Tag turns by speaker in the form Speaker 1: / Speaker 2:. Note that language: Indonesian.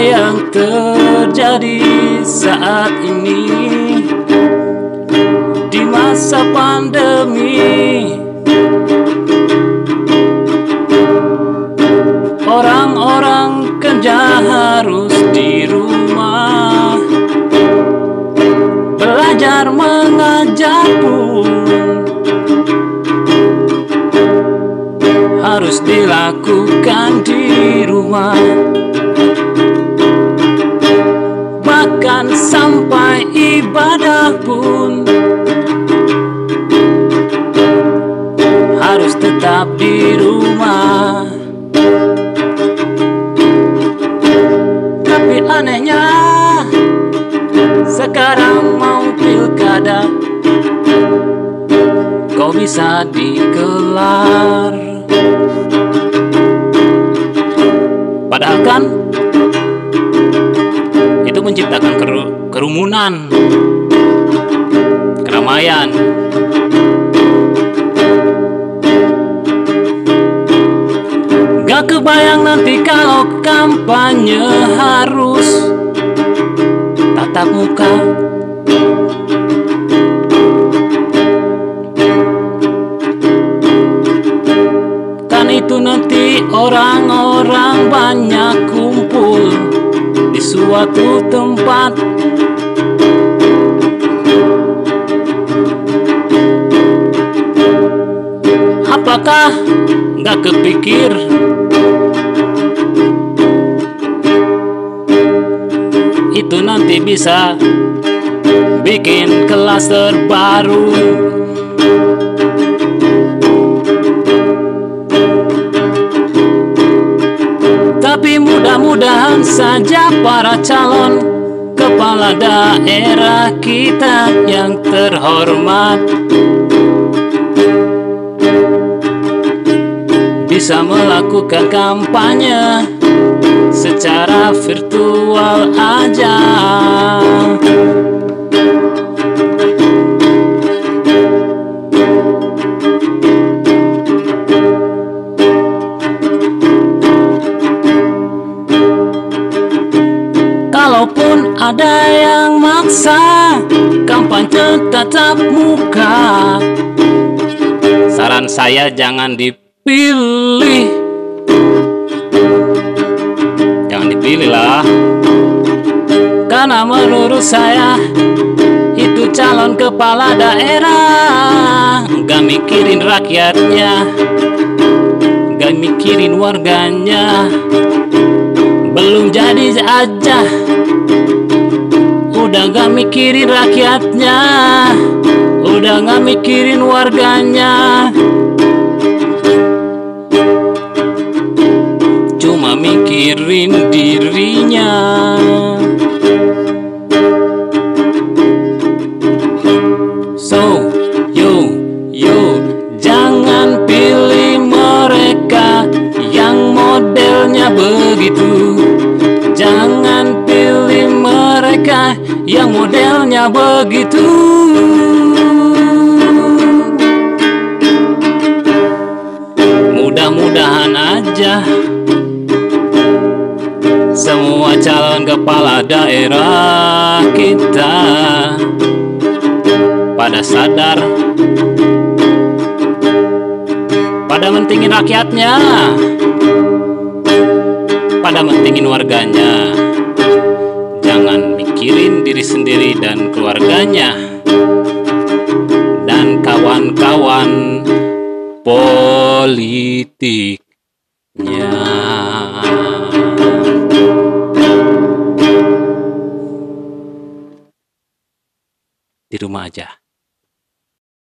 Speaker 1: yang terjadi saat ini? Di masa pandemi? Orang-orang kerja harus di rumah. Belajar mengajar pun harus dilakukan di rumah. Ibadah pun. Harus tetap di rumah. Tapi anehnya Sekarang mau pilkada. Kau bisa dikelar Padahal kan Itu menciptakan keru kerumunan Keramaian Gak kebayang nanti kalau kampanye harus tatap muka. Kan itu nanti orang-orang banyak kumpul di suatu tempat Apakah nggak kepikir? Itu nanti bisa bikin klaster baru Tapi mudah-mudahan saja para calon kepala daerah kita yang terhormat bisa melakukan kampanye secara virtual aja. Kalaupun ada yang maksa kampanye tatap muka, saran saya jangan dipilih. Jangan dipilih lah. Karena menurut saya itu calon kepala daerah Gak mikirin rakyatnya Gak mikirin warganya Belum jadi aja Udah gak mikirin rakyatnya Udah gak mikirin warganya Mikirin dirinya. So, yo, yo Jangan pilih mereka Yang modelnya begitu. Jangan pilih mereka Yang modelnya begitu Semua calon kepala daerah kita Pada sadar Pada mentingin rakyatnya Pada mentingin warganya Jangan mikirin diri sendiri dan keluarganya Dan kawan-kawan politiknya. Di rumah aja.